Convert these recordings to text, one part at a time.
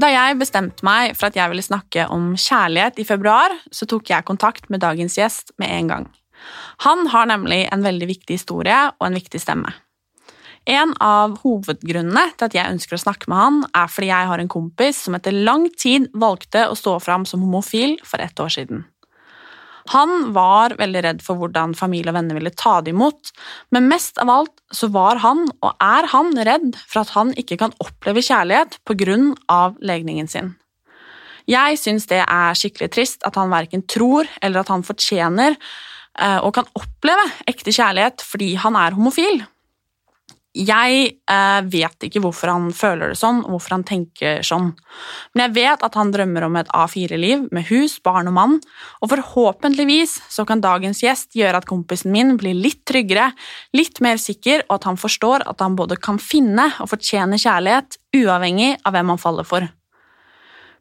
Da jeg bestemte meg for at jeg ville snakke om kjærlighet i februar, så tok jeg kontakt med dagens gjest med en gang. Han har nemlig en veldig viktig historie og en viktig stemme. En av hovedgrunnene til at jeg ønsker å snakke med han, er fordi jeg har en kompis som etter lang tid valgte å stå fram som homofil for ett år siden. Han var veldig redd for hvordan familie og venner ville ta det imot, men mest av alt så var han, og er han, redd for at han ikke kan oppleve kjærlighet på grunn av legningen sin. Jeg syns det er skikkelig trist at han verken tror eller at han fortjener eh, og kan oppleve ekte kjærlighet fordi han er homofil. Jeg eh, vet ikke hvorfor han føler det sånn, og hvorfor han tenker sånn. Men jeg vet at han drømmer om et A4-liv med hus, barn og mann, og forhåpentligvis så kan dagens gjest gjøre at kompisen min blir litt tryggere, litt mer sikker, og at han forstår at han både kan finne og fortjene kjærlighet, uavhengig av hvem han faller for.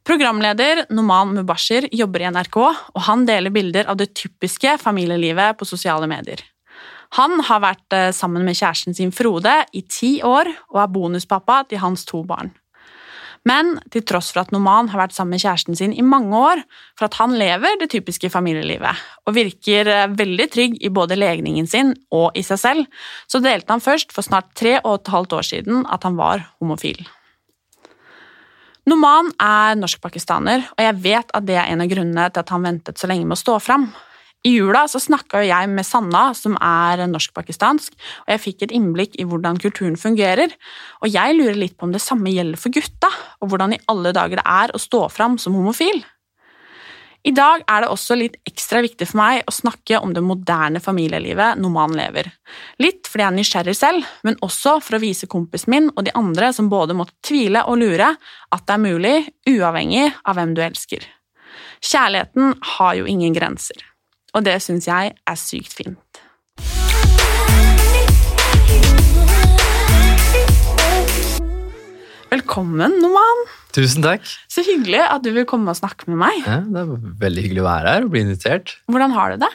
Programleder Noman Mubashir jobber i NRK, og han deler bilder av det typiske familielivet på sosiale medier. Han har vært eh, sammen med kjæresten sin Frode i ti år og er bonuspappa til hans to barn. Men til tross for at Noman har vært sammen med kjæresten sin i mange år, for at han lever det typiske familielivet og virker eh, veldig trygg i både legningen sin og i seg selv, så delte han først for snart tre og et halvt år siden at han var homofil. Noman er norsk-pakistaner, og jeg vet at det er en av grunnene til at han ventet så lenge med å stå fram. I jula så snakka jeg med Sanna, som er norsk-pakistansk, og jeg fikk et innblikk i hvordan kulturen fungerer. Og jeg lurer litt på om det samme gjelder for gutta, og hvordan i alle dager det er å stå fram som homofil. I dag er det også litt ekstra viktig for meg å snakke om det moderne familielivet Noman lever. Litt fordi jeg er nysgjerrig selv, men også for å vise kompisen min og de andre som både måtte tvile og lure, at det er mulig, uavhengig av hvem du elsker. Kjærligheten har jo ingen grenser. Og det syns jeg er sykt fint. Velkommen, Noman. Tusen takk. Så hyggelig at du vil komme og snakke med meg. Ja, det er veldig hyggelig å være her og bli invitert. Hvordan har du det?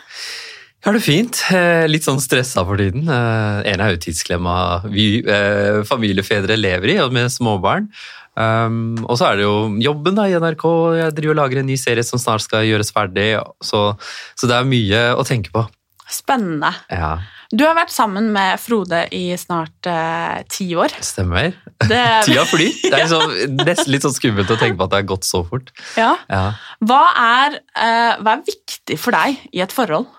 Jeg har det fint. Eh, Litt sånn stressa for tiden. Eh, En er jo tidsklemma vi eh, familiefedre lever i, og med småbarn. Um, og så er det jo jobben da i NRK. Jeg driver og lager en ny serie som snart skal gjøres ferdig. Så, så det er mye å tenke på. Spennende. Ja, Du har vært sammen med Frode i snart eh, ti år. stemmer. Det, Tida flyr. Det er liksom, nesten litt sånn skummelt å tenke på at det har gått så fort. ja. Ja. hva, er, eh, hva er viktig for deg i et forhold?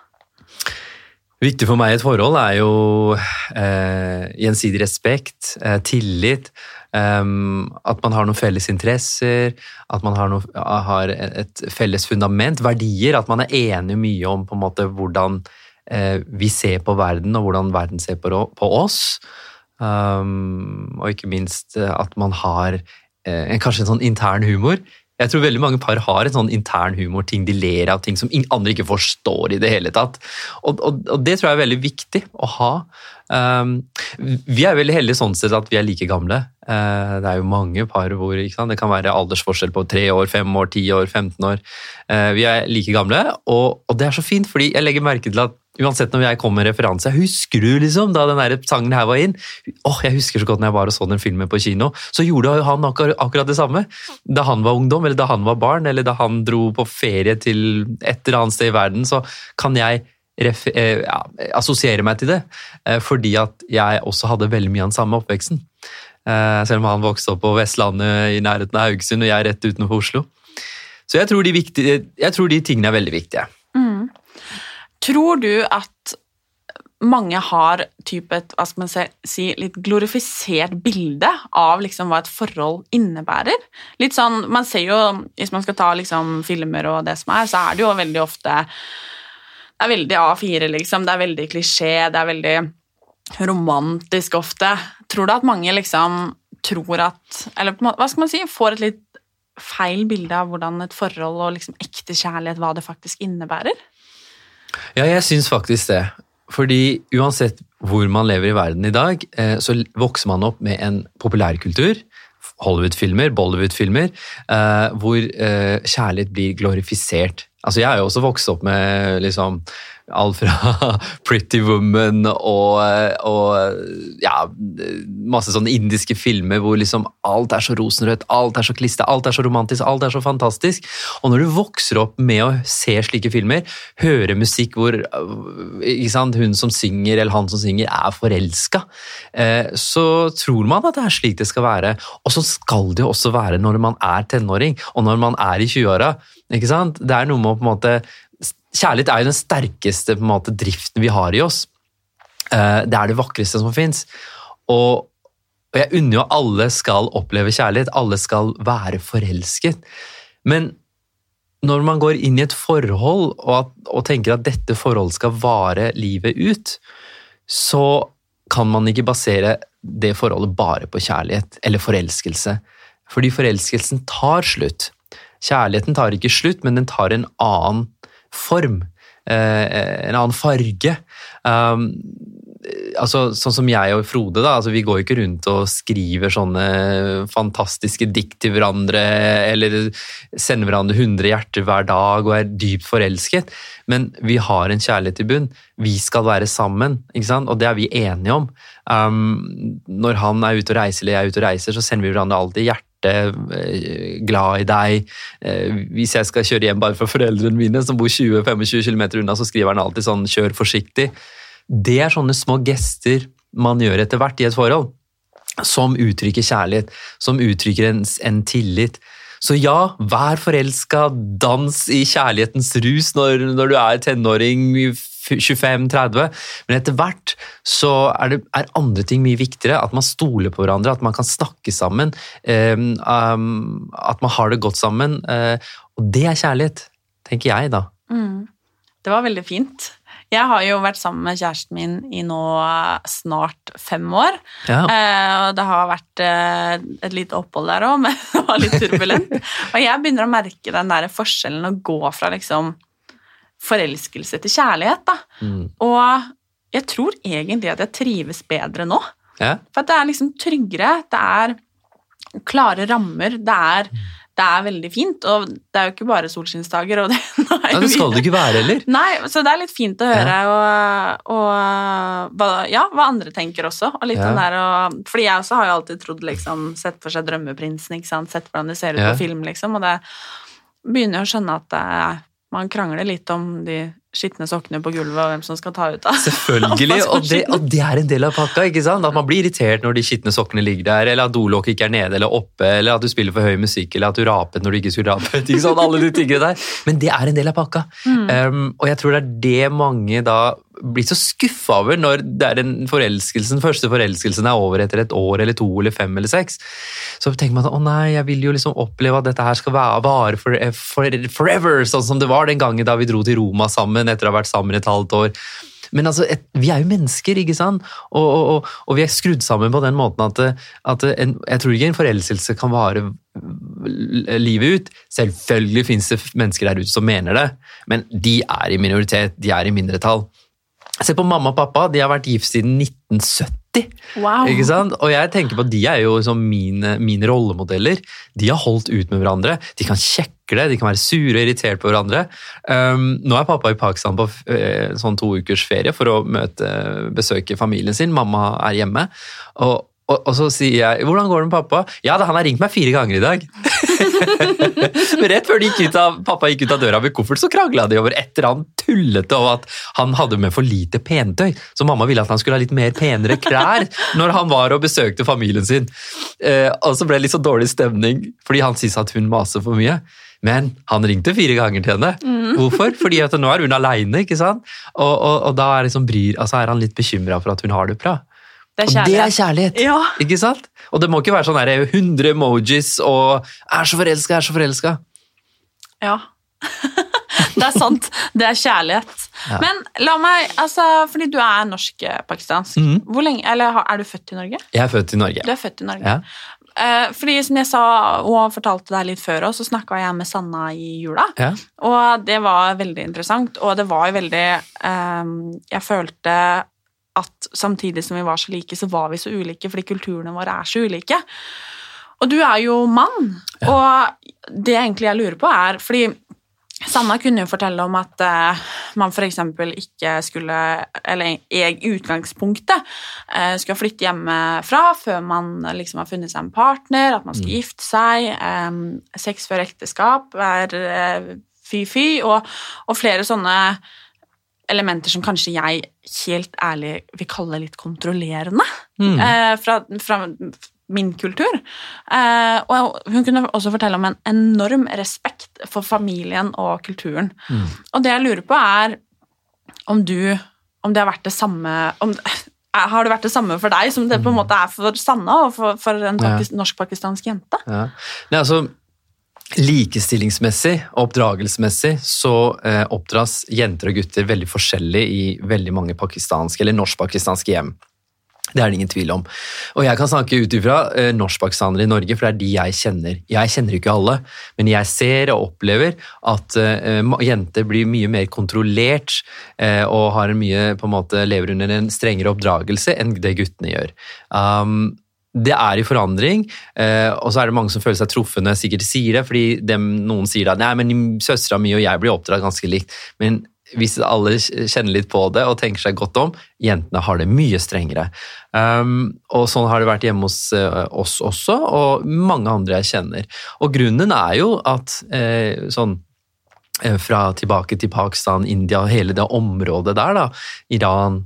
Viktig for meg i et forhold er jo eh, gjensidig respekt, eh, tillit, ehm, at man har noen felles interesser, at man har, noe, har et felles fundament, verdier, at man er enig mye om på en måte hvordan eh, vi ser på verden, og hvordan verden ser på, på oss. Um, og ikke minst eh, at man har eh, en, kanskje en sånn intern humor. Jeg tror veldig mange par har en sånn intern humor, ting de ler av, ting som andre ikke forstår i det hele tatt. Og, og, og det tror jeg er veldig viktig å ha. Um, vi er veldig heldige sånn sett at vi er like gamle. Uh, det er jo mange par hvor det kan være aldersforskjell på tre år, fem år, ti år, 15 år. Uh, vi er like gamle, og, og det er så fint, fordi jeg legger merke til at Uansett når jeg kommer med referanse, Jeg husker du liksom da den sangen her var inn? Åh, Jeg husker så godt når jeg var og så den filmen på kino. Så gjorde han akkur akkurat det samme. Da han var ungdom, eller da han var barn, eller da han dro på ferie til et eller annet sted i verden, så kan jeg eh, ja, assosiere meg til det, eh, fordi at jeg også hadde veldig mye av den samme oppveksten. Eh, selv om han vokste opp på Vestlandet i nærheten av Haugesund, og jeg rett utenfor Oslo. Så jeg tror de, viktige, jeg tror de tingene er veldig viktige. Tror du at mange har type et hva skal man si, litt glorifisert bilde av liksom hva et forhold innebærer. Litt sånn, man ser jo, Hvis man skal ta liksom filmer og det som er, så er det jo veldig ofte Det er veldig A4, liksom. Det er veldig klisjé, det er veldig romantisk ofte. Tror du at mange liksom tror at Eller hva skal man si, får et litt feil bilde av hvordan et forhold og liksom ekte kjærlighet, hva det faktisk innebærer? Ja, jeg syns faktisk det. Fordi uansett hvor man lever i verden i dag, eh, så vokser man opp med en populærkultur. Hollywood-filmer, Bollywood-filmer, eh, hvor eh, kjærlighet blir glorifisert. Altså, jeg har jo også vokst opp med liksom Alt fra Pretty Woman og, og ja, masse sånne indiske filmer hvor liksom alt er så rosenrødt, alt er så kliste, alt er så romantisk, alt er så fantastisk. Og når du vokser opp med å se slike filmer, høre musikk hvor sant, hun som synger eller han som synger, er forelska, eh, så tror man at det er slik det skal være. Og så skal det jo også være når man er tenåring, og når man er i 20-åra. Det er noe med å på en måte Kjærlighet er jo den sterkeste måte, driften vi har i oss. Eh, det er det vakreste som fins. Og, og jeg unner jo alle skal oppleve kjærlighet, alle skal være forelsket. Men når man går inn i et forhold og, og tenker at dette forholdet skal vare livet ut, så kan man ikke basere det forholdet bare på kjærlighet eller forelskelse. Fordi forelskelsen tar slutt. Kjærligheten tar ikke slutt, men den tar en annen form. Eh, en annen farge. Um, altså, sånn som jeg og Frode, da, altså, vi går ikke rundt og skriver sånne fantastiske dikt til hverandre, eller sender hverandre 100 hjerter hver dag og er dypt forelsket, men vi har en kjærlighet i bunn. Vi skal være sammen, og det er vi enige om. Um, når han er ute og reiser eller jeg er ute og reiser, så sender vi hverandre alltid hjerter Eh, glad i deg. Eh, hvis jeg skal kjøre hjem bare for foreldrene mine, som bor 20-25 km unna, så skriver han alltid sånn 'kjør forsiktig'. Det er sånne små gester man gjør etter hvert i et forhold, som uttrykker kjærlighet, som uttrykker en, en tillit. Så ja, vær forelska, dans i kjærlighetens rus når, når du er tenåring 25-30, men etter hvert så er, det, er andre ting mye viktigere. At man stoler på hverandre, at man kan snakke sammen. Um, um, at man har det godt sammen. Uh, og det er kjærlighet, tenker jeg, da. Mm. Det var veldig fint. Jeg har jo vært sammen med kjæresten min i nå snart fem år. Ja. Eh, og det har vært eh, et lite opphold der òg, men det var litt turbulent. og jeg begynner å merke den der forskjellen å gå fra liksom forelskelse til kjærlighet. Mm. Og jeg tror egentlig at jeg trives bedre nå. Ja. For det er liksom tryggere, det er klare rammer, det er, det er veldig fint. Og det er jo ikke bare solskinnsdager. Og det, nei, det skal det ikke være heller. Nei, så det er litt fint å høre ja. og, og ja, hva andre tenker også. Og litt ja. der, og, fordi jeg også har jo alltid trodd liksom, Sett for seg drømmeprinsen, ikke sant? sett hvordan det ser ut på film, liksom. Og det begynner jo å skjønne at det er man krangler litt om de skitne sokkene på gulvet og hvem som skal ta ut av. Selvfølgelig, og det, og det, er en del av pakka. ikke sant? At man blir irritert når de skitne sokkene ligger der, eller at dolokket ikke er nede eller oppe, eller at du spiller for høy musikk, eller at du rapet når du ikke skulle rapet. ikke sant? Alle de tingene der. Men det er en del av pakka. Mm. Um, og jeg tror det er det mange da blir så skuffa over når det er en forelskelsen, første forelskelsen er over etter et år eller to eller fem eller seks. Så tenker man at å nei, jeg vil jo liksom oppleve at dette her skal vare for, for, forever, sånn som det var den gangen da vi dro til Roma sammen etter å ha vært sammen et halvt år. Men altså, et, vi er jo mennesker, ikke sant? Og, og, og, og, vi er skrudd sammen på den måten at, at en, jeg tror ikke en forelskelse kan vare livet ut. Selvfølgelig finnes det mennesker der ute som mener det, men de er i minoritet, de er i mindretall. Se på mamma og pappa, de har vært gift siden 1970. Wow. Ikke sant? Og jeg tenker på at De er jo liksom mine, mine, rollemodeller. De har holdt ut med hverandre. De kan kjekle, de kan være sure og irritert på hverandre. Um, nå er pappa i Pakistan på uh, sånn to ukers ferie for å møte, besøke familien sin. Mamma er hjemme. Og, og, og, så sier jeg 'hvordan går det med pappa?' 'Ja, han har ringt meg fire ganger i dag'. Men rett før gikk ut av, pappa gikk ut av døra med koffert, så krangla de over et eller annet tullete om at han hadde med for lite pentøy. Så mamma ville at han skulle ha litt mer penere klær når han var og besøkte familien sin. Eh, og så ble det litt så dårlig stemning fordi han syntes at hun maser for mye. Men han ringte fire ganger til henne. Hvorfor? Fordi at nå er hun aleine, ikke sant? Og, og, og da er, liksom bryr, altså er han litt bekymra for at hun har det bra. Det er Og det er kjærlighet. kjærlighet, Ja. ikke sant? Og det må ikke være sånn der 100 emojis og 'er så forelska, er så forelska'. Ja. det er sant. Det er kjærlighet. Ja. Men la meg, altså, fordi du er norsk-pakistansk. Mm. Hvor lenge, eller er du født i Norge? Jeg er født i Norge. Du er født i Norge. Ja. Eh, fordi som jeg sa og fortalte deg litt før også, så snakka jeg med Sanna i jula. Ja. Og det var veldig interessant, og det var jo veldig eh, Jeg følte at samtidig som vi var så like, så var vi så ulike, fordi kulturene våre er så ulike. Og du er jo mann, og det egentlig jeg lurer på er fordi Sanna kunne jo fortelle om at eh, man f.eks. ikke skulle, eller i utgangspunktet, eh, skulle flytte hjemmefra før man liksom har funnet seg en partner, at man skal gifte seg, eh, sex før ekteskap er eh, fy-fy, og, og flere sånne elementer som kanskje jeg helt ærlig vil kalle litt kontrollerende Mm. eh, fra, fra min kultur. Eh, og hun kunne også fortelle om en enorm respekt for familien og kulturen. Mm. Og det jeg lurer på, er om du Om det har vært det samme om, Har det vært det samme for deg som det på en måte er for Sanna og for, for en Mm. Ja. norsk-pakistansk jente? Ja. Nei, altså, likestillingsmessig og oppdragelsesmessig så eh, oppdras jenter og gutter veldig forskjellig i veldig mange pakistanske eller norsk-pakistanske hjem. Det er det ingen tvil om. Og jeg kan snakke ut ifra eh, norskpakistanere i Norge, for det er de jeg kjenner. Jeg kjenner ikke alle, men jeg ser og opplever at eh, jenter blir mye mer kontrollert eh, og mye, måte, lever under en strengere oppdragelse enn det guttene gjør. Um, det er i forandring, eh, og så er det mange som føler seg jeg sikkert sier det, fordi dem, noen sier at nei, men søstera mi og jeg blir oppdratt ganske likt. Men hvis alle kjenner litt på det og tenker seg godt om, jentene har det mye strengere. Um, og sånn har det vært hjemme hos eh, oss også, og mange andre jeg kjenner. Og grunnen er jo at eh, sånn fra tilbake til Pakistan, India, og hele det området der, da, Iran,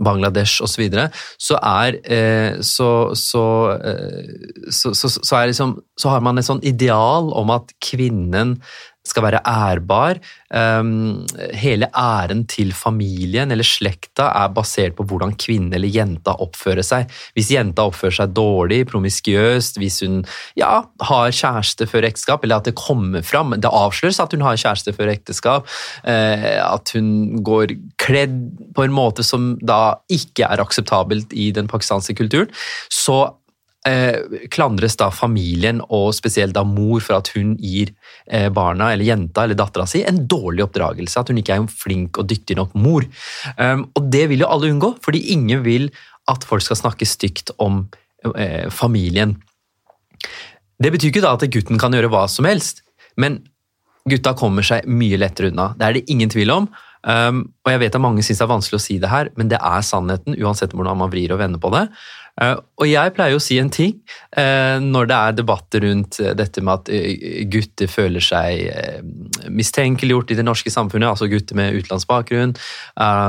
Bangladesh osv., så, videre, så er eh, så, eh, så, så, så, er liksom, så har man et sånn ideal om at kvinnen skal være ærbar. Um, hele æren til familien eller slekta er basert på hvordan kvinnen eller jenta oppfører seg. Hvis jenta oppfører seg dårlig, promiskuøst, hvis hun ja, har kjæreste før ekteskap, eller at det kommer fram, det avsløres at hun har kjæreste før ekteskap, eh, at hun går kledd på en måte som da ikke er akseptabelt i den pakistanske kulturen, så eh, klandres da familien og spesielt da mor for at hun gir eh, barna eller jenta eller dattera si en dårlig oppdragelse, at hun ikke er en flink og dyktig nok mor. Um, og det vil jo alle unngå, fordi ingen vil at folk skal snakke stygt om eh, familien. Det betyr ikke da at gutten kan gjøre hva som helst, men gutta kommer seg mye lettere unna. Det er det ingen tvil om. Um, og jeg vet at mange syns det er vanskelig å si det her, men det er sannheten, uansett hvordan man vrir og vender på det. Uh, og jeg pleier å si en ting uh, når det er debatter rundt uh, dette med at gutter føler seg mistenkeliggjort i det norske samfunnet, altså gutter med utenlandsk bakgrunn.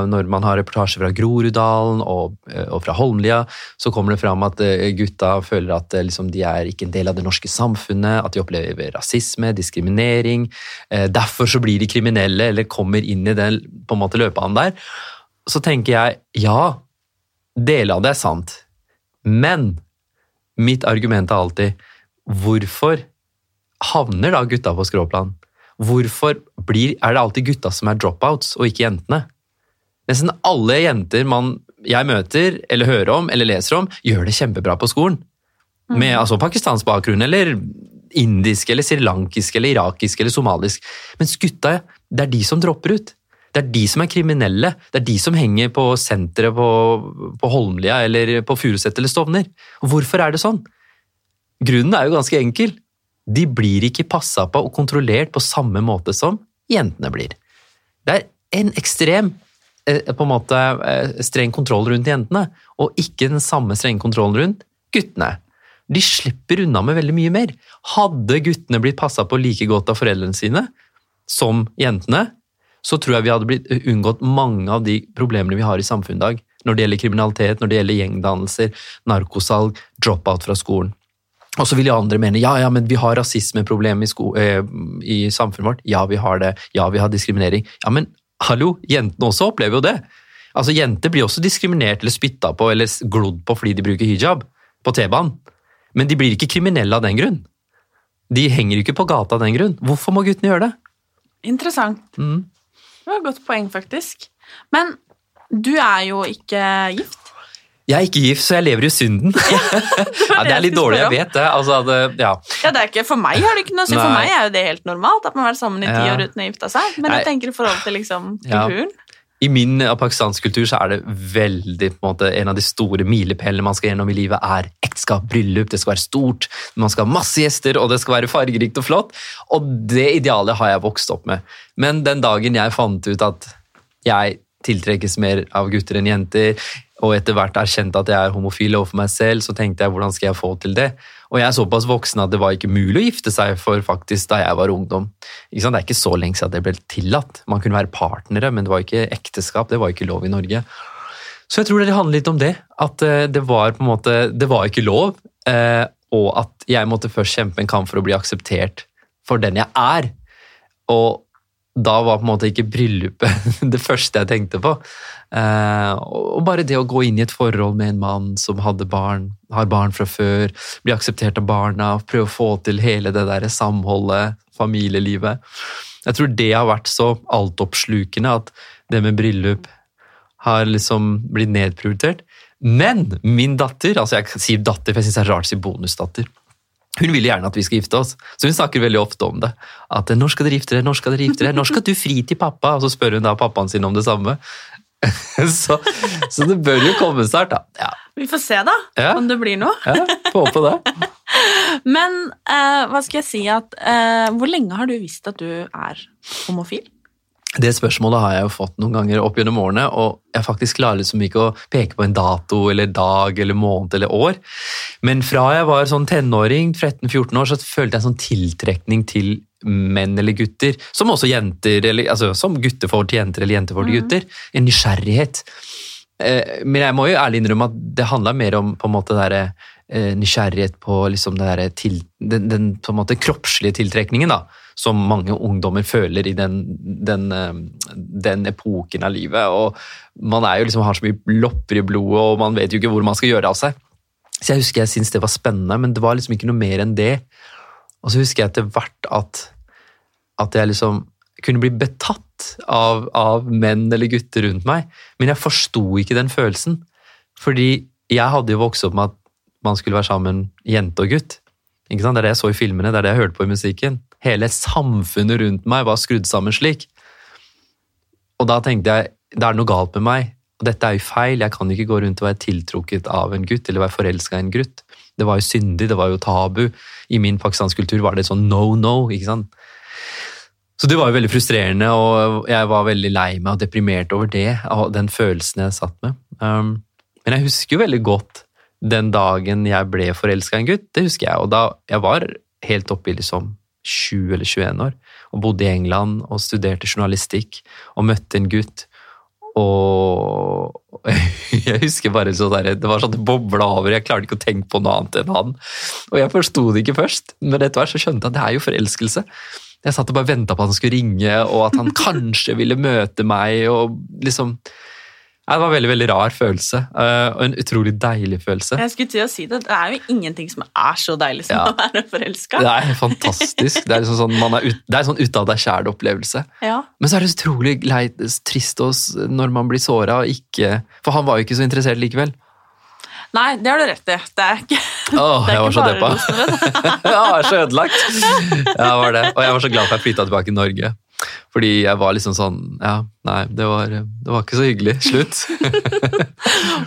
når man har reportasjer fra Groruddalen og, fra Holmlia, så kommer det fram at gutta føler at liksom, de er ikke en del av det norske samfunnet, at de opplever rasisme, diskriminering. Derfor så blir de kriminelle eller kommer inn i den på en måte løpebanen der. Så tenker jeg ja, deler av det er sant. Men mitt argument er alltid hvorfor havner da gutta på skråplan? Hvorfor blir, er det alltid gutta som er dropouts, og ikke jentene? Nesten alle jenter man, jeg møter, eller hører om, eller leser om, gjør det kjempebra på skolen. Med altså pakistansk bakgrunn, eller indisk, eller srilankisk, eller irakisk, eller somalisk. Mens gutta, det er de som dropper ut. Det er de som er kriminelle. Det er de som henger på senteret på, på Holmlia eller på Furuset eller Stovner. Og hvorfor er det sånn? Grunnen er jo ganske enkel. De blir ikke passa på og kontrollert på samme måte som jentene blir. Det er en ekstrem eh, på en måte eh, streng kontroll rundt jentene, og ikke den samme strenge kontrollen rundt guttene. De slipper unna med veldig mye mer. Hadde guttene blitt passa på like godt av foreldrene sine som jentene, så tror jeg vi hadde blitt unngått mange av de problemene vi har i samfunnet i dag. Når det gjelder kriminalitet, når det gjelder gjengdannelser, narkosalg, drop-out fra skolen. Og så vil jo andre mene ja, ja, men vi har rasismeproblem i, eh, i samfunnet vårt. Ja, vi har det. Ja, vi har diskriminering. Ja, men hallo, jentene også opplever jo det. Altså, Jenter blir også diskriminert eller spytta på eller glodd på fordi de bruker hijab på T-banen. Men de blir ikke kriminelle av den grunn. De henger ikke på gata av den grunn. Hvorfor må guttene gjøre det? Interessant. Mm. Det var et godt poeng, faktisk. Men du er jo ikke gift. Jeg er ikke gift, så jeg lever i synden. ja, det er litt dårlig, jeg vet det. Altså, det ja. Ja, det er ikke, For meg har det ikke noe å si. For meg er jo det helt normalt at man har vært sammen i ti år uten å gifte seg. Men jeg tenker i forhold til liksom Ja. I min eh, pakistansk kultur så er det veldig på en måte, En av de store milepælene man skal gjennom i livet, er ekteskap, bryllup. Det skal være stort, man skal ha masse gjester, og det skal være fargerikt og flott. Og det idealet har jeg vokst opp med. Men den dagen jeg fant ut at jeg tiltrekkes mer av gutter enn jenter, og etter hvert erkjente at jeg er homofil overfor meg selv, så tenkte jeg hvordan skal jeg få til det? Og jeg er såpass voksen at det var ikke mulig å gifte seg for faktisk da jeg var ungdom. Det er ikke så lenge siden det ble tillatt. Man kunne være partnere, men det var ikke ekteskap, det var ikke lov i Norge. Så jeg tror det handler litt om det. At eh, det var på en måte, det var ikke lov, eh, og at jeg måtte først kjempe en kamp for å bli akseptert for den jeg er. Og da var på en måte ikke bryllupet det første jeg tenkte på. Eh, og bare det å gå inn i et forhold med en mann som hadde barn, har barn fra før, bli akseptert av barna, prøve å få til hele det der samholdet, familielivet. Jeg tror det har vært så altoppslukende at det med bryllup har liksom blitt nedprioritert. Men min datter, altså jeg sier datter, for jeg syns det er rart å si bonusdatter. Hun vil gjerne at vi skal gifte oss, så hun snakker veldig ofte om det. At 'når skal dere gifte dere', 'når skal dere gifte dere', 'når skal du fri til pappa'? Og så spør hun da pappaen sin om det samme. så, så det bør jo komme snart, da. Ja, Vi får se, da, Ja. om det blir noe. ja får håpe det. Men eh, hva skal jeg si at eh, Hvor lenge har du visst at du er homofil? Det spørsmålet har jeg jo fått noen ganger opp gjennom årene, og jeg faktisk klarer liksom ikke å peke på en dato eller dag eller måned eller år. Men fra jeg var sånn tenåring, 13-14 år, så følte jeg en sånn tiltrekning til menn eller gutter, som også jenter, eller altså som gutter får til jenter eller jenter får til gutter. En nysgjerrighet. Eh, Men jeg må jo ærlig innrømme at det handla mer om på en måte der, eh, nysgjerrighet på liksom der, til, den, den på en måte kroppslige tiltrekningen, da, som mange ungdommer føler i den, den, eh, den epoken av livet. Og man liksom, har så mye lopper i blodet, og man vet jo ikke hvor man skal gjøre av seg. Så jeg husker jeg syntes det var spennende, men det var liksom ikke noe mer enn det. Og så husker jeg etter hvert at, at jeg liksom kunne bli betatt av, av menn eller gutter rundt meg, men jeg forsto ikke den følelsen. Fordi jeg hadde jo vokst opp med at man skulle være sammen jente og gutt. Det er det jeg så i filmene, det er det jeg hørte på i musikken. Hele samfunnet rundt meg var skrudd sammen slik. Og da tenkte jeg, det er noe galt med meg. Dette er jo feil, jeg kan ikke gå rundt og være tiltrukket av en gutt, eller være forelska i en gutt. Det var jo syndig, det var jo tabu. I min pakistanske kultur var det sånn no, no, ikke sant. Så det var jo veldig frustrerende, og jeg var veldig lei meg og deprimert over det, og den følelsen jeg satt med. Um, men jeg husker jo veldig godt den dagen jeg ble forelska i en gutt, det husker jeg. Og da jeg var helt oppe i liksom 20 eller 21 år, og bodde i England og studerte journalistikk, og møtte en gutt. Og jeg husker bare så der, det var sånn bobla over, jeg klarte ikke å tenke på noe annet enn han. Og jeg forsto det ikke først, men etter hvert så skjønte jeg at det er jo forelskelse. Jeg satt og bare venta på at han skulle ringe, og at han kanskje ville møte meg. og liksom... Ja, det var en veldig veldig rar følelse, eh, og en utrolig deilig følelse. Jeg skulle til å si Det det er jo ingenting som er så deilig som Ja. å være forelska. Det er fantastisk. Det er, liksom sånn, man ut, det er sånn ut av deg sjæl-opplevelse. Ja. Men så er det så utrolig leit, trist også når man blir såra og ikke For han var jo ikke så interessert likevel. Nei, det har du rett i. Det er ikke, Åh, det er jeg var så deppa. jeg var så ødelagt. Ja, var det. Og jeg var så glad for at jeg flytta tilbake til Norge. Fordi jeg var liksom sånn Ja, nei, det var, det var ikke så hyggelig. Slutt.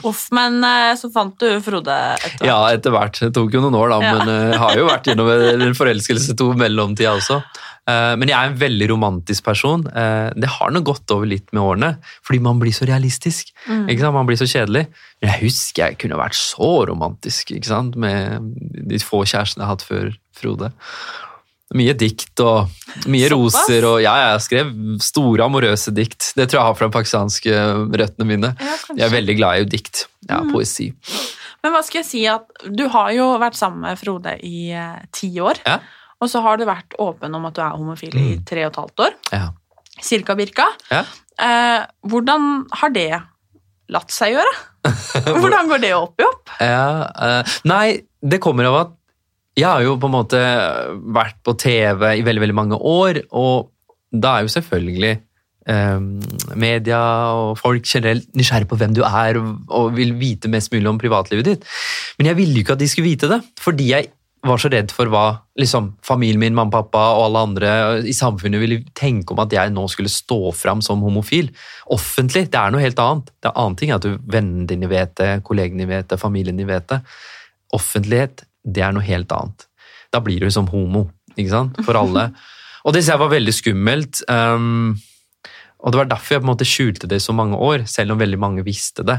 Uff, men eh, så fant du Frode etter hvert. Ja, etter hvert. Det tok jo noen år, da, Ja. men eh, jeg har jo vært gjennom en forelskelse to mellomtida også. Eh, men jeg er en veldig romantisk person. Eh, det har nå gått over litt med årene, fordi man blir så realistisk. Sant? Man blir så kjedelig. Men jeg husker jeg kunne vært så romantisk ikke sant? med de få kjærestene jeg har hatt før Frode. Mye dikt og mye Såpass? roser og ja, jeg skrev store amorøse dikt. Det tror jeg har fra pakistanske røttene mine. Ja. Jeg er veldig glad i dikt. Ja, poesi. Men hva skal jeg si at du har jo vært sammen med Frode i eh, ti år. Ja. Og så har du vært åpen om at du er homofil i tre og et halvt år. Ja. Cirka, Birka. Ja. Eh, hvordan har det latt seg gjøre? hvordan går det opp i opp? Ja, eh, nei, det kommer av at jeg har jo på en måte vært på TV i veldig, veldig mange år, og da er jo selvfølgelig eh, media og folk generelt nysgjerrig på hvem du er og vil vite mest mulig om privatlivet ditt. Men jeg ville jo ikke at de skulle vite det, fordi jeg var så redd for hva liksom, familien min, mamma, pappa og alle andre i samfunnet ville tenke om at jeg nå skulle stå fram som homofil. Offentlig. Det er noe helt annet. Det er annen ting at du, vennene dine vet det, kollegene dine vet det, familien din vet det. Offentlighet, det er noe helt annet. Da blir du som homo, ikke sant? For alle. Og det synes jeg var veldig skummelt. Um, og det var derfor jeg på en måte skjulte det i så mange år, selv om veldig mange visste det.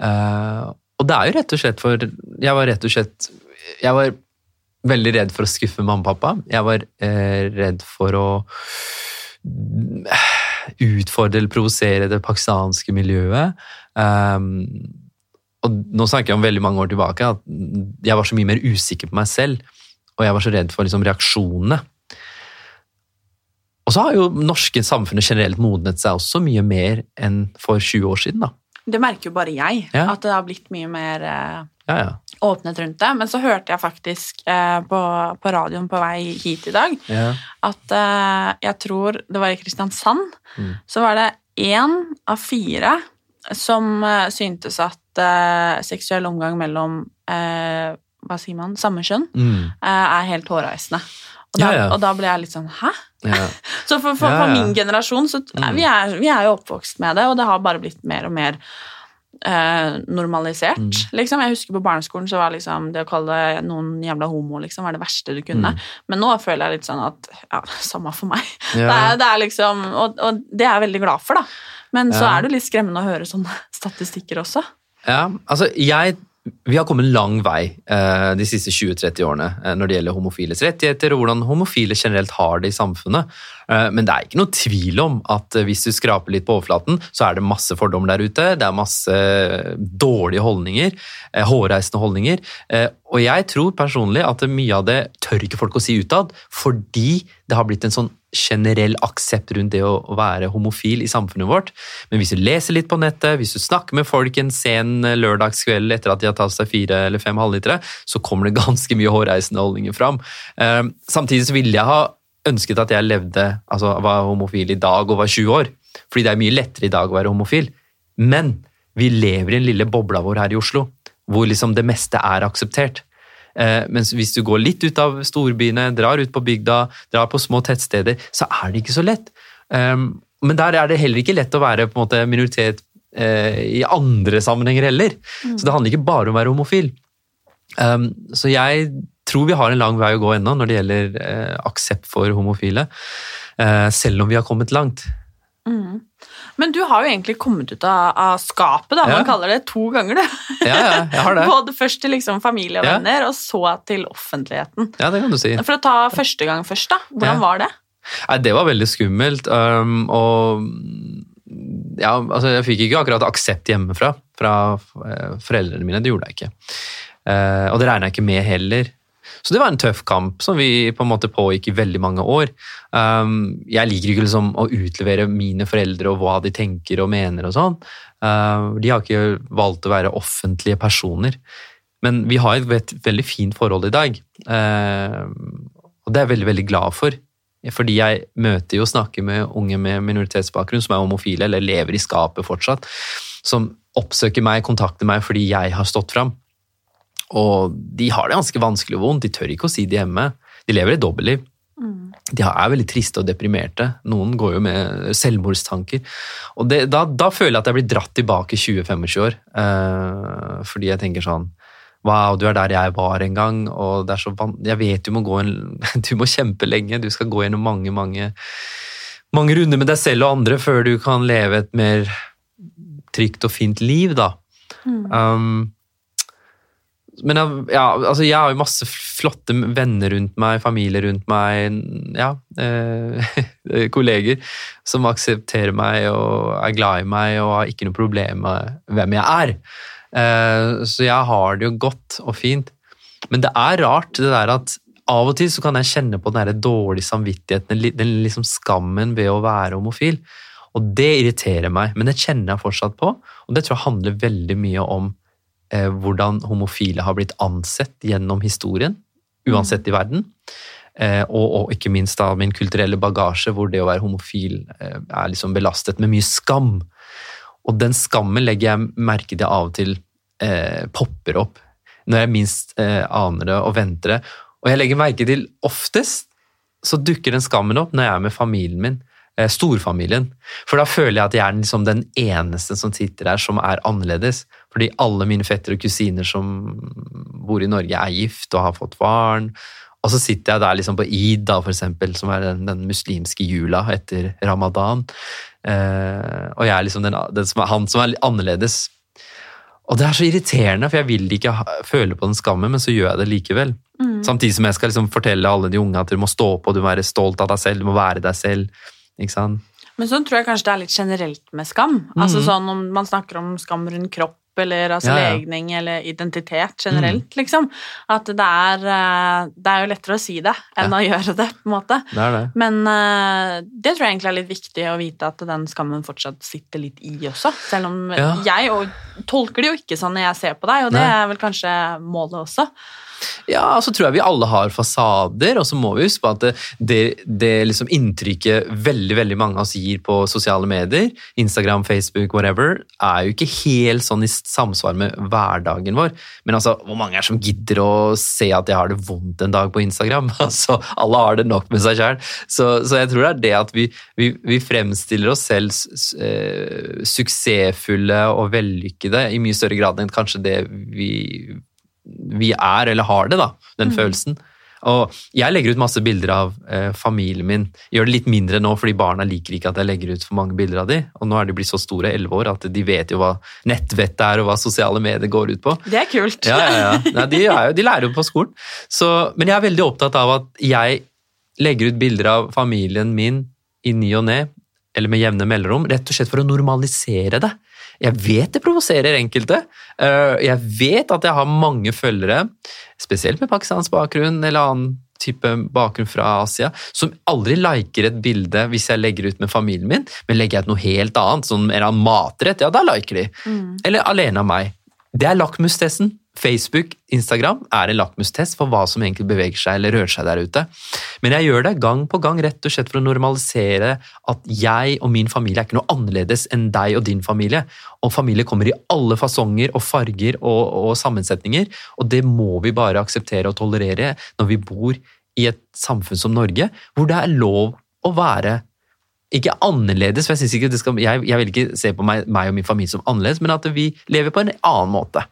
Eh, og det er jo rett og slett for Jeg var rett og slett Jeg var veldig redd for å skuffe mamma og pappa. Jeg var eh, redd for å mm, utfordre eller provosere det pakistanske miljøet. Um, og nå snakker jeg om veldig mange år tilbake, at jeg var så mye mer usikker på meg selv. Og jeg var så redd for liksom, reaksjonene. Og så har jo norske samfunnet generelt modnet seg også mye mer enn for 20 år siden. da. Det merker jo bare jeg, Ja. at det har blitt mye mer eh, Ja, ja. åpnet rundt det. Men så hørte jeg faktisk eh, på, på radioen på vei hit i dag ja. at eh, jeg tror det var i Kristiansand, Mm. så var det én av fire som syntes at seksuell omgang mellom hva sier man, samme kjønn Mm. er helt hårreisende. Og da, Ja, ja. og da ble jeg litt sånn Hæ? ja. Så for, for, for min generasjon så Mm. vi, er, vi er jo oppvokst med det, og det har bare blitt mer og mer eh, normalisert. Mm. Liksom. Jeg husker på barneskolen så var liksom det å kalle noen jævla homo liksom, var det verste du kunne. Mm. Men nå føler jeg litt sånn at ja, samme for meg. Det, er, det er liksom, og, og det er jeg veldig glad for, da. Men så er det litt skremmende å høre sånne statistikker også. Ja, altså jeg Vi har kommet en lang vei eh, de siste 20-30 årene eh, når det gjelder homofiles rettigheter og hvordan homofile generelt har det i samfunnet. Eh, men det er ikke noe tvil om at hvis du skraper litt på overflaten, så er det masse fordommer der ute. Det er masse dårlige holdninger, hårreisende holdninger. Og jeg tror personlig at mye av det tør ikke folk å si utad, fordi det har blitt en sånn generell aksept rundt det å være homofil i samfunnet vårt. Men hvis du leser litt på nettet, hvis du snakker med folk en sen lørdagskveld etter at de har tatt seg fire eller fem halvlitere, så kommer det ganske mye hårreisende holdninger fram. Eh, Samtidig så ville jeg ha ønsket at jeg levde, altså var homofil i dag og var 20 år. Fordi det er mye lettere i dag å være homofil. Men vi lever i den lille bobla vår her i Oslo, hvor liksom det meste er akseptert. Eh, mens hvis du går litt ut av storbyene, drar ut på bygda, drar på små tettsteder, så er det ikke så lett. Um, men der er det heller ikke lett å være på en måte minoritet eh, i andre sammenhenger heller. Så det handler ikke bare om å være homofil. Um, så jeg tror vi har en lang vei å gå ennå når det gjelder eh, aksept for homofile, eh, selv om vi har kommet langt. Men du har jo egentlig kommet ut av, av skapet, da. Man Ja. kaller det to ganger, du. Ja, ja, jeg har det. Både først til liksom familie og venner, og så til offentligheten. Ja, det kan du si. For å ta første gang først, da. Hvordan var det? Nei, det var veldig skummelt. Um, og ja, altså, jeg fikk ikke akkurat aksept hjemmefra fra eh, foreldrene mine. Det gjorde jeg ikke. Uh, og det regner jeg ikke med heller. Så det var en tøff kamp som vi på en måte pågikk i veldig mange år. Um, jeg liker ikke liksom å utlevere mine foreldre og hva de tenker og mener og sånn. Uh, de har ikke valgt å være offentlige personer. Men vi har et veldig fint forhold i dag. Uh, og det er jeg veldig, veldig glad for. Fordi jeg møter jo og snakker med unge med minoritetsbakgrunn som er homofile, eller lever i skapet fortsatt, som oppsøker meg, kontakter meg fordi jeg har stått fram. Og de har det ganske vanskelig og vondt, de tør ikke å si det hjemme. De lever et dobbeltliv. De er veldig triste og deprimerte. Noen går jo med selvmordstanker. Og det, da, da føler jeg at jeg blir dratt tilbake 20-25 år. Eh, fordi jeg tenker sånn Wow, du er der jeg var en gang, og det er så van Jeg vet du må gå en Du må kjempe lenge, du skal gå gjennom mange, mange mange runder med deg selv og andre før du kan leve et mer trygt og fint liv, da. Um, men jeg, ja, altså jeg har jo masse flotte venner rundt meg, familie rundt meg, ja, eh, kolleger som aksepterer meg og er glad i meg og har ikke noe problem med hvem jeg er. Eh, så jeg har det jo godt og fint. Men det er rart det der at av og til så kan jeg kjenne på den der dårlige samvittigheten, den liksom skammen ved å være homofil. Og det irriterer meg, men det kjenner jeg fortsatt på. Og det tror jeg handler veldig mye om hvordan homofile har blitt ansett gjennom historien, uansett i verden. Eh, og, og ikke minst da min kulturelle bagasje, hvor det å være homofil eh, er liksom belastet med mye skam. Og den skammen legger jeg merke til av og til eh, popper opp når jeg minst eh, aner det og venter det. Og jeg legger merke til oftest så dukker den skammen opp når jeg er med familien min. Eh, Storfamilien. For da føler jeg at jeg er liksom den eneste som sitter der som er annerledes. Fordi alle mine fetter og kusiner som bor i Norge, er gift og har fått barn. Og så sitter jeg der liksom på id, da, for eksempel, som er den, den muslimske jula etter ramadan. Eh, og jeg er liksom den, den som er, han som er annerledes. Og det er så irriterende, for jeg vil ikke føle på den skammen, men så gjør jeg det likevel. Samtidig som jeg skal liksom fortelle alle de unge at du må stå på, du må være stolt av deg selv, du må være deg selv. Ikke sant? Men sånn tror jeg kanskje det er litt generelt med skam. Altså sånn Om man snakker om skam rundt kropp eller altså Ja, ja. legning eller identitet generelt, liksom. At det er, eh, det er jo lettere å si det enn å gjøre det, på en måte. Det det. Men eh, det tror jeg egentlig er litt viktig å vite at den skammen fortsatt sitter litt i også. Selv om Ja. jeg og, tolker det jo ikke sånn når jeg ser på deg, og det Nei. er vel kanskje målet også. Ja, og så tror jeg vi alle har fasader, og så må vi huske på at det, det, det liksom inntrykket veldig veldig mange av oss gir på sosiale medier, Instagram, Facebook, whatever, er jo ikke helt sånn i samsvar med hverdagen vår. Men altså, hvor mange er det som gidder å se at jeg har det vondt en dag på Instagram? Altså, Alle har det nok med seg sjøl. Så, så jeg tror det er det at vi, vi, vi fremstiller oss selv eh, suksessfulle og vellykkede i mye større grad enn kanskje det vi vi er eller har det, da, den følelsen. Og jeg legger ut masse bilder av eh, familien min. Gjør det litt mindre nå, fordi barna liker ikke at jeg legger ut for mange bilder av de. Og nå er de blitt så store, elleve år, at de vet jo hva nettvettet er, og hva sosiale medier går ut på. Det er kult. Ja, ja, ja. Nei, de, jo, de lærer jo på skolen. Så, men jeg er veldig opptatt av at jeg legger ut bilder av familien min i ny og ne, eller med jevne mellomrom, rett og slett for å normalisere det. Jeg vet det provoserer enkelte. Eh, Jeg vet at jeg har mange følgere, spesielt med pakistansk bakgrunn eller annen type bakgrunn fra Asia, som aldri liker et bilde hvis jeg legger ut med familien min, men legger jeg ut noe helt annet, som en matrett, ja, da liker de. Eller alene av meg. Det er lakmustesten. Facebook, Instagram er en lakmustest for hva som egentlig beveger seg eller rører seg der ute. Men jeg gjør det gang på gang rett og slett for å normalisere at jeg og min familie er ikke noe annerledes enn deg og din familie. Og familie kommer i alle fasonger og farger og, og sammensetninger, og det må vi bare akseptere og tolerere når vi bor i et samfunn som Norge, hvor det er lov å være ikke annerledes, for jeg, ikke skal, jeg, jeg vil ikke se på meg, meg og min familie som annerledes, men at vi lever på en annen måte.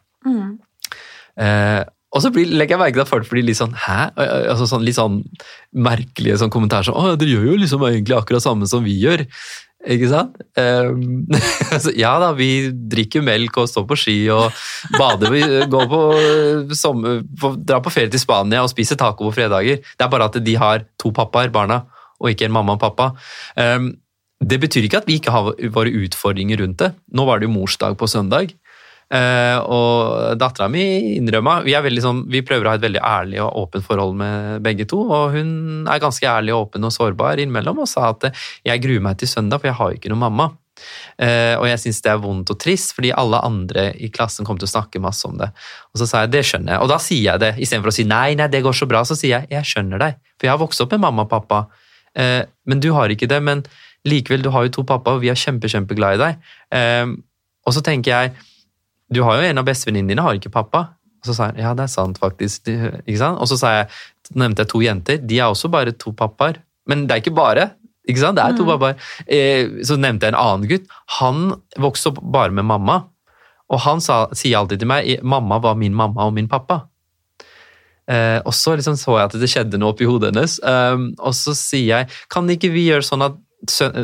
Eh, og så blir, legger jeg merke til at folk blir litt sånn Hæ? Altså sånn, litt sånn merkelige sånn kommentarer som Å, dere gjør jo liksom egentlig akkurat samme som vi gjør. Ikke sant? Um, ja da, vi drikker melk og står på ski og bader. Vi går på, sommer, drar på ferie til Spania og spiser taco på fredager. Det er bare at de har to pappaer, barna, og ikke en mamma og pappa. Um, det betyr ikke at vi ikke har våre utfordringer rundt det. Nå var det jo morsdag på søndag. Eh, og dattera mi innrømma vi, sånn, vi prøver å ha et veldig ærlig og åpent forhold med begge to, og hun er ganske ærlig og åpen og sårbar innimellom og sa at eh, jeg gruer meg til søndag, for jeg har ikke noen mamma. Eh, og jeg syns det er vondt og trist, fordi alle andre i klassen kommer til å snakke masse om det. Og så sa jeg det skjønner jeg, og da sier jeg det istedenfor å si nei, nei, det går så bra, så sier jeg jeg skjønner deg, for jeg har vokst opp med mamma og pappa, men du har ikke det. Men likevel, du har jo to pappa, og vi er kjempe, kjempeglad i deg. Og så tenker jeg du har jo en av bestevenninnene dine, har ikke pappa. Og så sa jeg ja, det er sant, faktisk. Ikke sant? Og så sa jeg, nevnte jeg to jenter. De er også bare to pappaer. Men det er ikke bare. ikke sant? Det er to pappaer. Eh, så nevnte jeg en annen gutt. Han vokste opp bare med mamma. Og han sa, sier alltid til meg mamma var min mamma og min pappa. Eh, og så liksom så jeg at det skjedde noe oppi hodet hennes. Eh, og så sier jeg kan ikke vi gjøre sånn at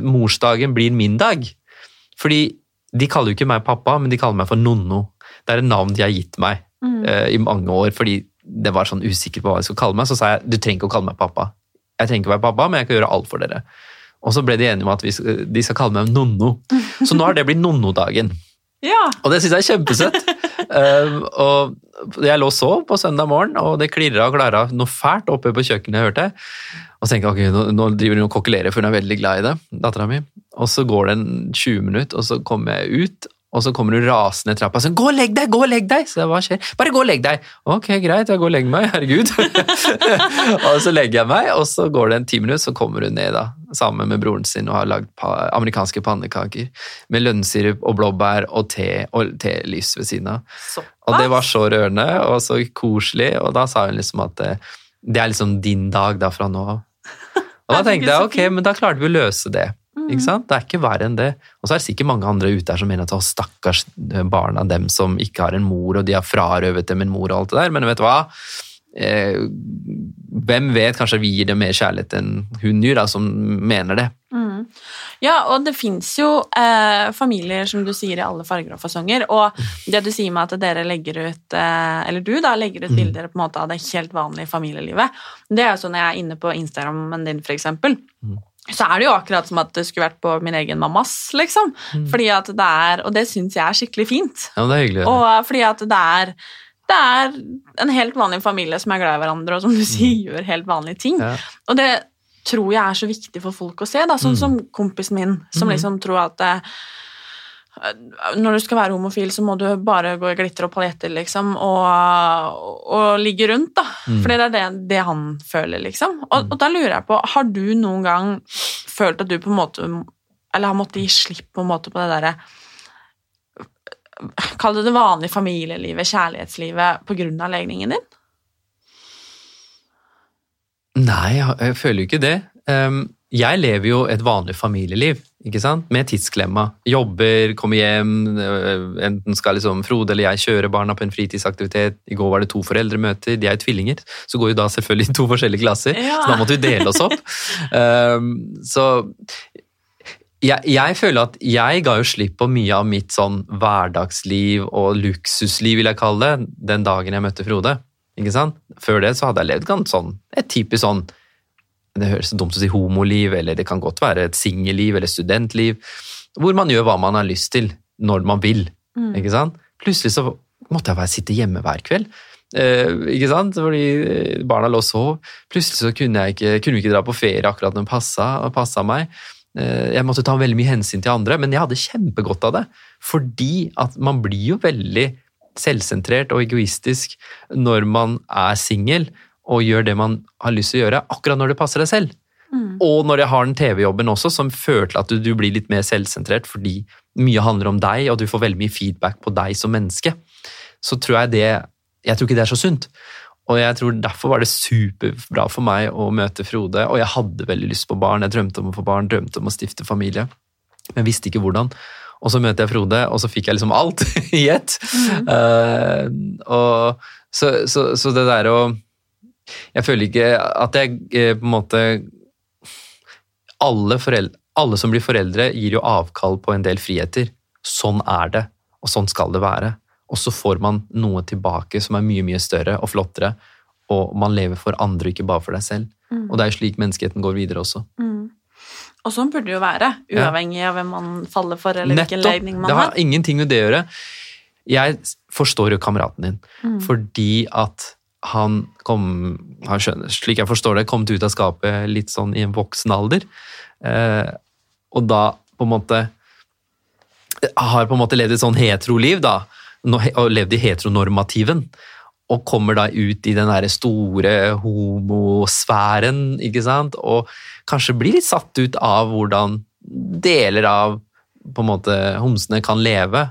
morsdagen blir min dag? Fordi de kaller jo ikke meg pappa, men de kaller meg for Nonno. Det er et navn de har gitt meg eh, i mange år fordi det var sånn usikker på hva de skulle kalle meg. Så sa jeg du trenger ikke å kalle meg pappa. Jeg trenger ikke å være pappa, men jeg kan gjøre alt for dere. Og så ble de enige om at vi, skal- de skal kalle meg Nonno. Så nå har det blitt Nonno-dagen. Ja. Og det syns jeg er kjempesøtt. Uh, og jeg lå og sov på søndag morgen, og det klirra og klara noe fælt oppe på kjøkkenet, hørte jeg. Og så tenkte jeg ok, nå, nå driver hun og kokkelerer, for hun er veldig glad i det, dattera mi. Og så går det en 20 minutter, og så kommer jeg ut, og så kommer hun rasende i trappa og sier 'gå og legg deg', gå og legg deg! Så jeg, hva skjer? Bare gå og legg deg! Ok, greit, jeg går og legger meg, herregud. og så legger jeg meg, og så går det en ti minutter, så kommer hun ned da, sammen med broren sin og har lagd amerikanske pannekaker med lønnsirup og blåbær og te og telys ved siden av. Og det var så rørende og så koselig, og da sa hun liksom at det, det er liksom din dag da fra nå av. Og da tenkte jeg ok, men da klarte vi å løse det. Ikke sant? Det er ikke verre enn det. Og så er det sikkert mange andre ute der som mener at å, stakkars barn av dem som ikke har en mor, og de har frarøvet dem en mor og alt det der, men vet du hva? Eh, hvem vet, kanskje vi gir dem mer kjærlighet enn hun gjør, da, som mener det. Ja, og det fins jo eh, familier, som du sier, i alle farger og fasonger. Og det du sier med at dere legger ut eh, Eller du da, legger ut bilder på en måte av det helt vanlige familielivet, det er jo sånn jeg er inne på Instagrammen din, for eksempel. Så er det jo akkurat som at det skulle vært på min egen mammas, liksom. Fordi at det er, Og det syns jeg er skikkelig fint. Ja, det er hyggelig. Ja. Og eh, fordi at det er det er en helt vanlig familie som er glad i hverandre, og som du sier, gjør helt vanlige ting. Ja. Og det tror jeg er så viktig for folk å se, da. sånn som kompisen min, som liksom tror at eh, når du skal være homofil, så må du bare gå i glitter og paljetter, liksom, og, og ligge rundt, da. For det er det, det han føler, liksom. Og, og da lurer jeg på, har du noen gang følt at du på en måte Eller har måttet gi slipp på en måte på det derre Kall det det vanlige familielivet, kjærlighetslivet, på grunn av legningen din? Nei, jeg, jeg føler jo ikke det. Um, jeg lever jo et vanlig familieliv, ikke sant? Med tidsklemma. Jobber, kommer hjem, øh, enten skal liksom Frode eller jeg kjøre barna på en fritidsaktivitet. I går var det to foreldremøter, de er jo tvillinger, så går jo da selvfølgelig i to forskjellige klasser. Ja. Så da måtte vi dele oss opp. Um, så jeg, jeg føler at jeg ga jo slipp på mye av mitt sånn hverdagsliv og luksusliv, vil jeg kalle det, den dagen jeg møtte Frode. Ikke sant? Før det så hadde jeg levd ganske sånn, et typisk sånn Det høres dumt å si homoliv, eller det kan godt være et singelliv eller studentliv, hvor man gjør hva man har lyst til, når man vil. Ikke sant? Plutselig så måtte jeg bare sitte hjemme hver kveld. Eh, ikke sant? Fordi eh, barna lå og sov. Plutselig så kunne jeg ikke, kunne vi ikke dra på ferie akkurat når det passa, passa meg. Eh, Jeg måtte ta veldig mye hensyn til andre, men jeg hadde kjempegodt av det. Fordi at man blir jo veldig selvsentrert og egoistisk når man er singel og gjør det man har lyst til å gjøre, akkurat når det passer deg selv. Og når jeg har den TV-jobben også, som fører til at du, du blir litt mer selvsentrert fordi mye handler om deg, og du får veldig mye feedback på deg som menneske, så tror jeg det Jeg tror ikke det er så sunt. Og jeg tror derfor var det superbra for meg å møte Frode, og jeg hadde veldig lyst på barn, jeg drømte om å få barn, drømte om å stifte familie, men visste ikke hvordan. Og så møter jeg Frode, og så fikk jeg liksom alt i ett. Eh, og så, så, så det der å Jeg føler ikke at jeg eh, på en måte alle, foreldre, alle som blir foreldre, gir jo avkall på en del friheter. Sånn er det, og sånn skal det være. Og så får man noe tilbake som er mye, mye større og flottere, og man lever for andre, ikke bare for deg selv. Og det er jo slik menneskeheten går videre også. Og sånn burde det jo være, uavhengig av hvem man faller for, eller hvilken Nettopp! legning man Det har har. ingenting med det å gjøre. Jeg forstår jo kameraten din, Mm. fordi at han kom, han skjønner, slik jeg forstår det, kommet ut av skapet litt sånn i en voksen alder. Eh, og da på en måte har på en måte levd et sånn heteroliv, da, og levd i heteronormativen. Og kommer da ut i den derre store homosfæren, ikke sant? Og kanskje blir litt satt ut av hvordan deler av på en måte homsene kan leve.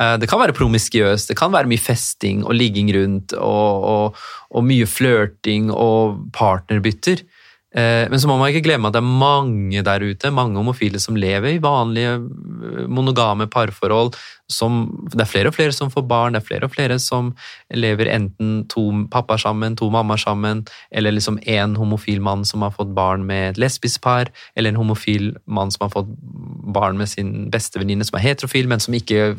Eh, Det kan være promiskiøst, det kan være mye festing og ligging rundt og, og, og mye flørting og partnerbytter. Eh, men så må man ikke glemme at det er mange der ute, mange homofile som lever i vanlige eh, monogame parforhold. Som, det er flere og flere som får barn, det er flere og flere som lever enten to pappaer sammen, to mammaer sammen, eller liksom en homofil mann som har fått barn med et lesbisk par, eller en homofil mann som har fått barn med sin bestevenninne som er heterofil, men som ikke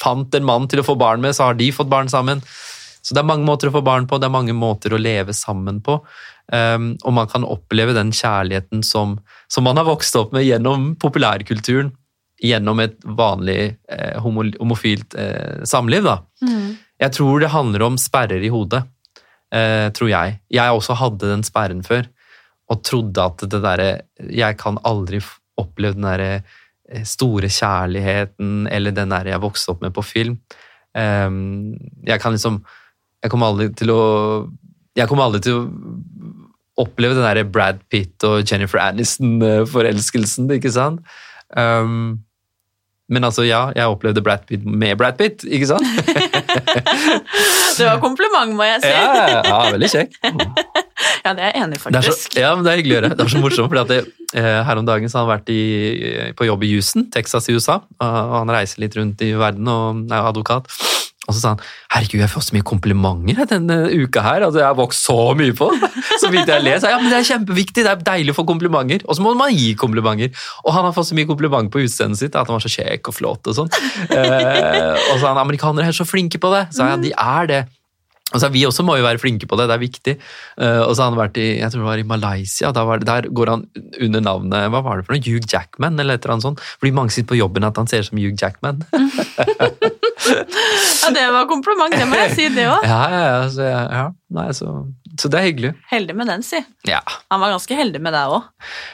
fant en mann til å få barn med, så har de fått barn sammen. Så det er mange måter å få barn på, det er mange måter å leve sammen på. Um, og man kan oppleve den kjærligheten som, som, man har vokst opp med gjennom populærkulturen, gjennom et vanlig eh, homo, homofilt eh, samliv. Da. Mm. Jeg tror det handler om sperrer i hodet, eh, tror jeg. Jeg også hadde den sperren før, og trodde at det derre Jeg kan aldri oppleve den derre eh, store kjærligheten eller den der jeg vokste opp med på film. Um, jeg kan liksom Jeg kommer aldri til å jeg kommer aldri til å oppleve den der Brad Pitt og Jennifer Aniston-forelskelsen, ikke sant? Um, men altså, ja, jeg opplevde Brad Pitt med Brad Pitt, ikke sant? det var kompliment, må jeg si. ja, ja, veldig kjekk. ja, det er jeg enig faktisk. Så, ja, men Det er hyggelig å gjøre. Det er så morsomt, for det, her om dagen så har han vært i, på jobb i Houston, Texas i USA. og Han reiser litt rundt i verden og er advokat. Og så sa han herregud, jeg får så mye komplimenter denne uka her. altså Jeg har vokst så mye på Så vidt jeg leser. Ja, men det er kjempeviktig, det er deilig å få komplimenter. Og så må man gi komplimenter. Og han har fått så mye komplimenter på utseendet sitt, at han var så kjekk og flott og sånn. Eh, og så han amerikanere er så flinke på det. Så ja, de er det. Og så Vi også må jo være flinke på det, det er viktig. Uh, og så har han vært i jeg tror det var i Malaysia, det, der går han under navnet hva var det for noe, Hugh Jackman eller et eller annet sånt. Fordi mange sitter på jobben at han ser ut som Hugh Jackman. ja, det var kompliment, det må jeg si, det òg. Ja, ja, ja, så, ja. Nei, så, så, det er hyggelig. Heldig med den, si. Ja. Han var ganske heldig med deg òg.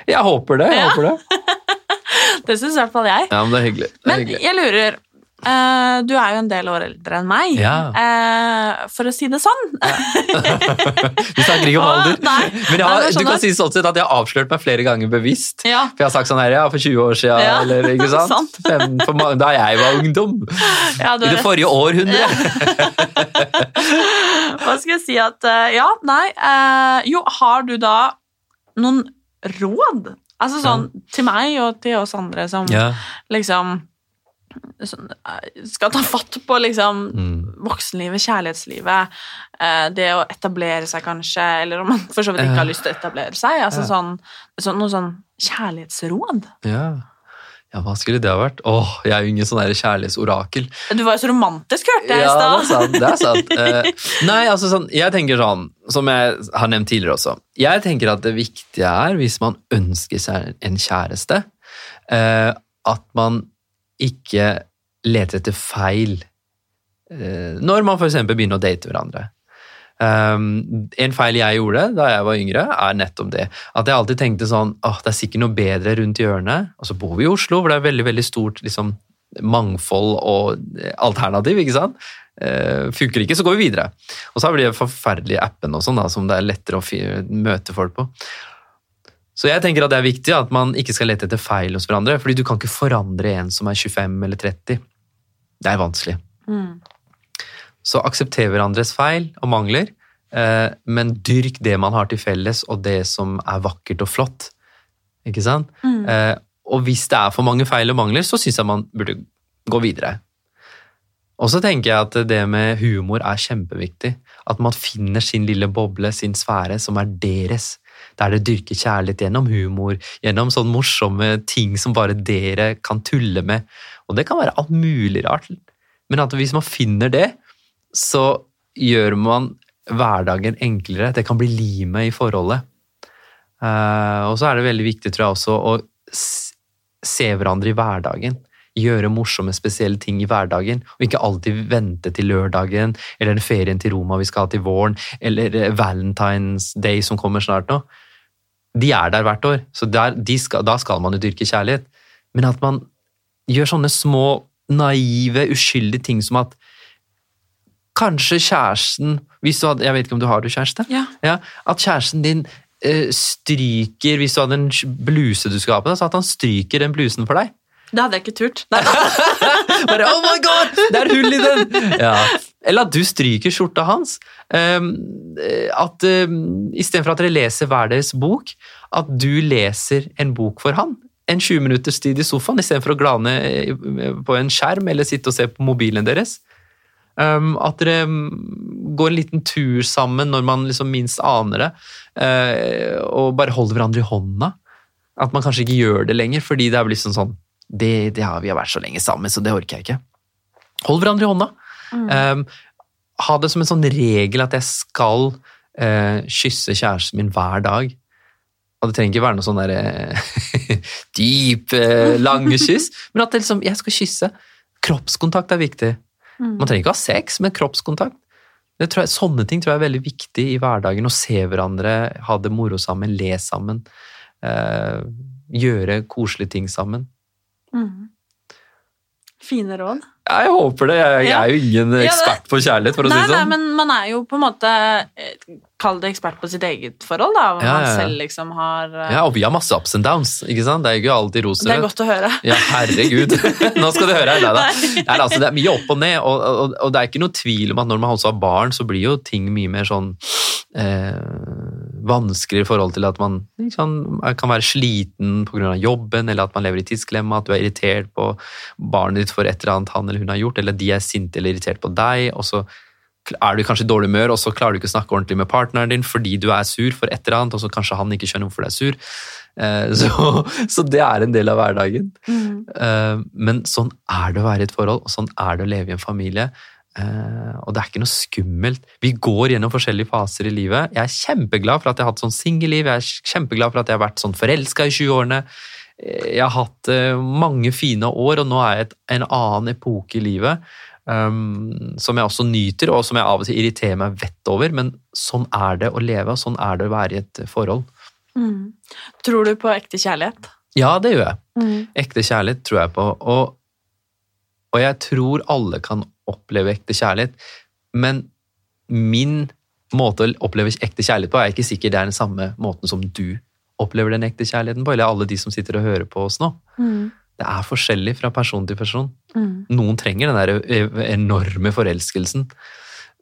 Jeg håper det. jeg håper det. det syns i hvert fall jeg. Ja, Men det er hyggelig. Det er men hyggelig. jeg lurer, Uh, du er jo en del år eldre enn meg, ja. uh, for å si det sånn. Vi snakker ikke om alder. Nei, Men har, du kan si sånn sett at jeg har avslørt meg flere ganger bevisst. Ja. For jeg har sagt sånn her, ja, for 20 år siden, ja. eller ikke sant. Fem, for, da jeg var ungdom. Ja, I det forrige århundret. Hva skal jeg si at uh, Ja, nei Jo, har du da noen råd? Altså sånn til meg og til oss andre som liksom sånn, skal ta fatt på liksom mm. voksenlivet, kjærlighetslivet, eh, det å etablere seg kanskje, eller om man for så vidt ikke har lyst til å etablere seg. altså ja. sånn, sånn, Noe sånn kjærlighetsråd. Ja. ja, hva skulle det ha vært? Åh, jeg er jo ingen sånn kjærlighetsorakel. Du var jo så romantisk, hørte jeg i stad. Ja, det er sant. det er sant. uh, nei, altså sånn, jeg tenker sånn, som jeg har nevnt tidligere også, jeg tenker at det viktige er, hvis man ønsker seg en kjæreste, uh, at man ikke leter etter feil eh, når man f.eks. begynner å date hverandre. Um, en feil jeg gjorde da jeg var yngre, er nettopp det. At jeg alltid tenkte sånn åh, det er sikkert noe bedre rundt hjørnet. Og så bor vi i Oslo, hvor det er veldig veldig stort liksom, mangfold og alternativ. ikke sant? Uh, funker ikke, så går vi videre. Og så har vi de forferdelige appene og sånn, da, som det er lettere å møte folk på. Så jeg tenker at det er viktig at man ikke skal lete etter feil hos hverandre, fordi du kan ikke forandre en som er 25 eller 30. Det er vanskelig. Mm. Så aksepter hverandres feil og mangler, eh, men dyrk det man har til felles, og det som er vakkert og flott. Ikke sant? Mm. Eh, og hvis det er for mange feil og mangler, så syns jeg man burde gå videre. Og så tenker jeg at det med humor er kjempeviktig. At man finner sin lille boble, sin sfære, som er deres der det dyrker kjærlighet gjennom humor, gjennom sånne morsomme ting som bare dere kan tulle med. Og det kan være alt mulig rart, men at hvis man finner det, så gjør man hverdagen enklere. Det kan bli limet i forholdet. Uh, og så er det veldig viktig, tror jeg, også å se hverandre i hverdagen gjøre morsomme, spesielle ting i hverdagen, og ikke alltid vente til lørdagen eller den ferien til Roma vi skal ha til våren, eller eh, Valentine's Day som kommer snart nå. De er der hvert år, så der, skal, da skal man jo dyrke kjærlighet. Men at man gjør sånne små, naive, uskyldige ting som at kanskje kjæresten hvis du hadde, Jeg vet ikke om du har du kjæreste? Ja. ja at kjæresten din uh, stryker Hvis du hadde en bluse du skulle ha på deg, så at han stryker den blusen for deg. Det hadde jeg ikke turt. Bare oh my god, det er hull i den! Ja. Eller at du stryker skjorta hans. Um, at um, Istedenfor at dere leser hver deres bok, at du leser en bok for han. En 20 minutters tid i sofaen istedenfor å glane eh, på en skjerm eller sitte og se på mobilen deres. Um, at dere går en liten tur sammen når man liksom minst aner det, og bare holder hverandre i hånda. At man kanskje ikke gjør det lenger, fordi det er liksom sånn det, det har, Vi har vært så lenge sammen, så det orker jeg ikke. Hold hverandre i hånda. Mm. Um, ha det som en sånn regel at jeg skal uh, kysse kjæresten min hver dag. Og det trenger ikke være noe sånn der dyp, uh, lange kyss, men at liksom, jeg skal kysse. Kroppskontakt er viktig. Mm. Man trenger ikke ha sex, men kroppskontakt. Jeg, sånne ting tror jeg er veldig viktig i hverdagen. Å se hverandre, ha det moro sammen, le sammen. Eh, gjøre koselige ting sammen. Mm. Fine råd. Ja, jeg håper det. Jeg, jeg er jo ingen ekspert på kjærlighet, for å nei, si det sånn. Nei, men man er jo på en måte eh, Kall det ekspert på sitt eget forhold, da. Hvor ja, man selv liksom har uh... Ja, og vi har masse ups and downs, ikke sant? Det er ikke alltid roser. Det er godt å høre. Ja, herregud. Nå skal du høre her, da. Nei, altså, det er mye opp og ned, og, og, og, det er ikke noe tvil om at når man også har barn, så blir jo ting mye mer sånn eh, vanskelig i forhold til at man liksom, kan være sliten pga. jobben, eller at man lever i tidsklemma, at du er irritert på barnet ditt for et eller annet han eller hun har gjort, eller de er sinte eller irritert på deg, og så er du kanskje i dårlig humør, og så klarer du ikke å snakke ordentlig med partneren din fordi du er sur for et eller annet, og så kanskje han ikke skjønner hvorfor du er sur. Eh, så, så, det er en del av hverdagen. Mm. Eh, men sånn er det å være i et forhold, og sånn er det å leve i en familie. Uh, og det er ikke noe skummelt. Vi går gjennom forskjellige faser i livet. Jeg er kjempeglad for at jeg har hatt sånn singelliv, jeg er kjempeglad for at jeg har vært sånn forelska i 20-årene. Eh, jeg har hatt uh, mange fine år, og nå er jeg et, en annen epoke i livet. Um, som jeg også nyter, og som jeg av og til irriterer meg vett over. Men sånn er det å leve, og sånn er det å være i et forhold. Mm. Tror du på ekte kjærlighet? Ja, det gjør jeg. Mm. Ekte kjærlighet tror jeg på. Og, og jeg tror alle kan oppleve ekte kjærlighet. Men min måte å oppleve ekte kjærlighet på er ikke sikkert det er den samme måten som du opplever den ekte kjærligheten på, eller alle de som sitter og hører på oss nå. Mm. Det er forskjellig fra person til person. Mm. Noen trenger den der enorme forelskelsen.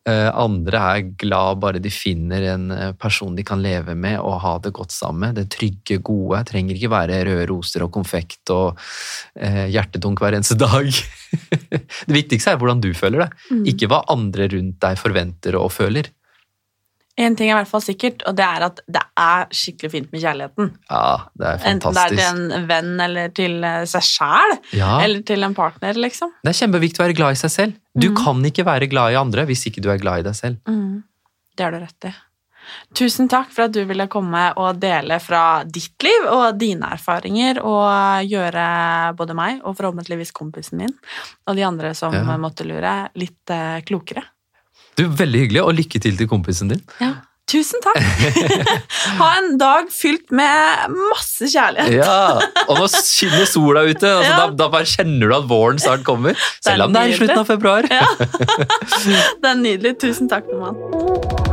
Eh, andre er glad bare de finner en eh, person de kan leve med og ha det godt sammen med. Det trygge, gode. Det Trenger ikke være røde roser og konfekt og eh, hjertetunk hver eneste dag. det viktigste er hvordan du føler det, mm. ikke hva andre rundt deg forventer og føler. En ting er i hvert fall sikkert, og det er at det er skikkelig fint med kjærligheten. Ja, det er fantastisk. Enten det er til en venn eller til eh, seg sjæl, ja. eller til en partner, liksom. Det er kjempeviktig å være glad i seg selv. Du mm. kan ikke være glad i andre hvis ikke du er glad i deg selv. Mm. Det har du rett i. Tusen takk for at du ville komme og dele fra ditt liv og dine erfaringer, og gjøre både meg og forhåpentligvis kompisen min og de andre som ja. måtte lure, litt eh, klokere. Du, Veldig hyggelig, og lykke til til kompisen din. Ja, Tusen takk! ha en dag fylt med masse kjærlighet. ja, Og nå skinner sola ute, altså, ja. da, da, bare kjenner du at våren snart kommer. Selv om det er i slutten av februar. ja. Det er nydelig. Tusen takk, mann.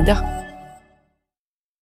Media.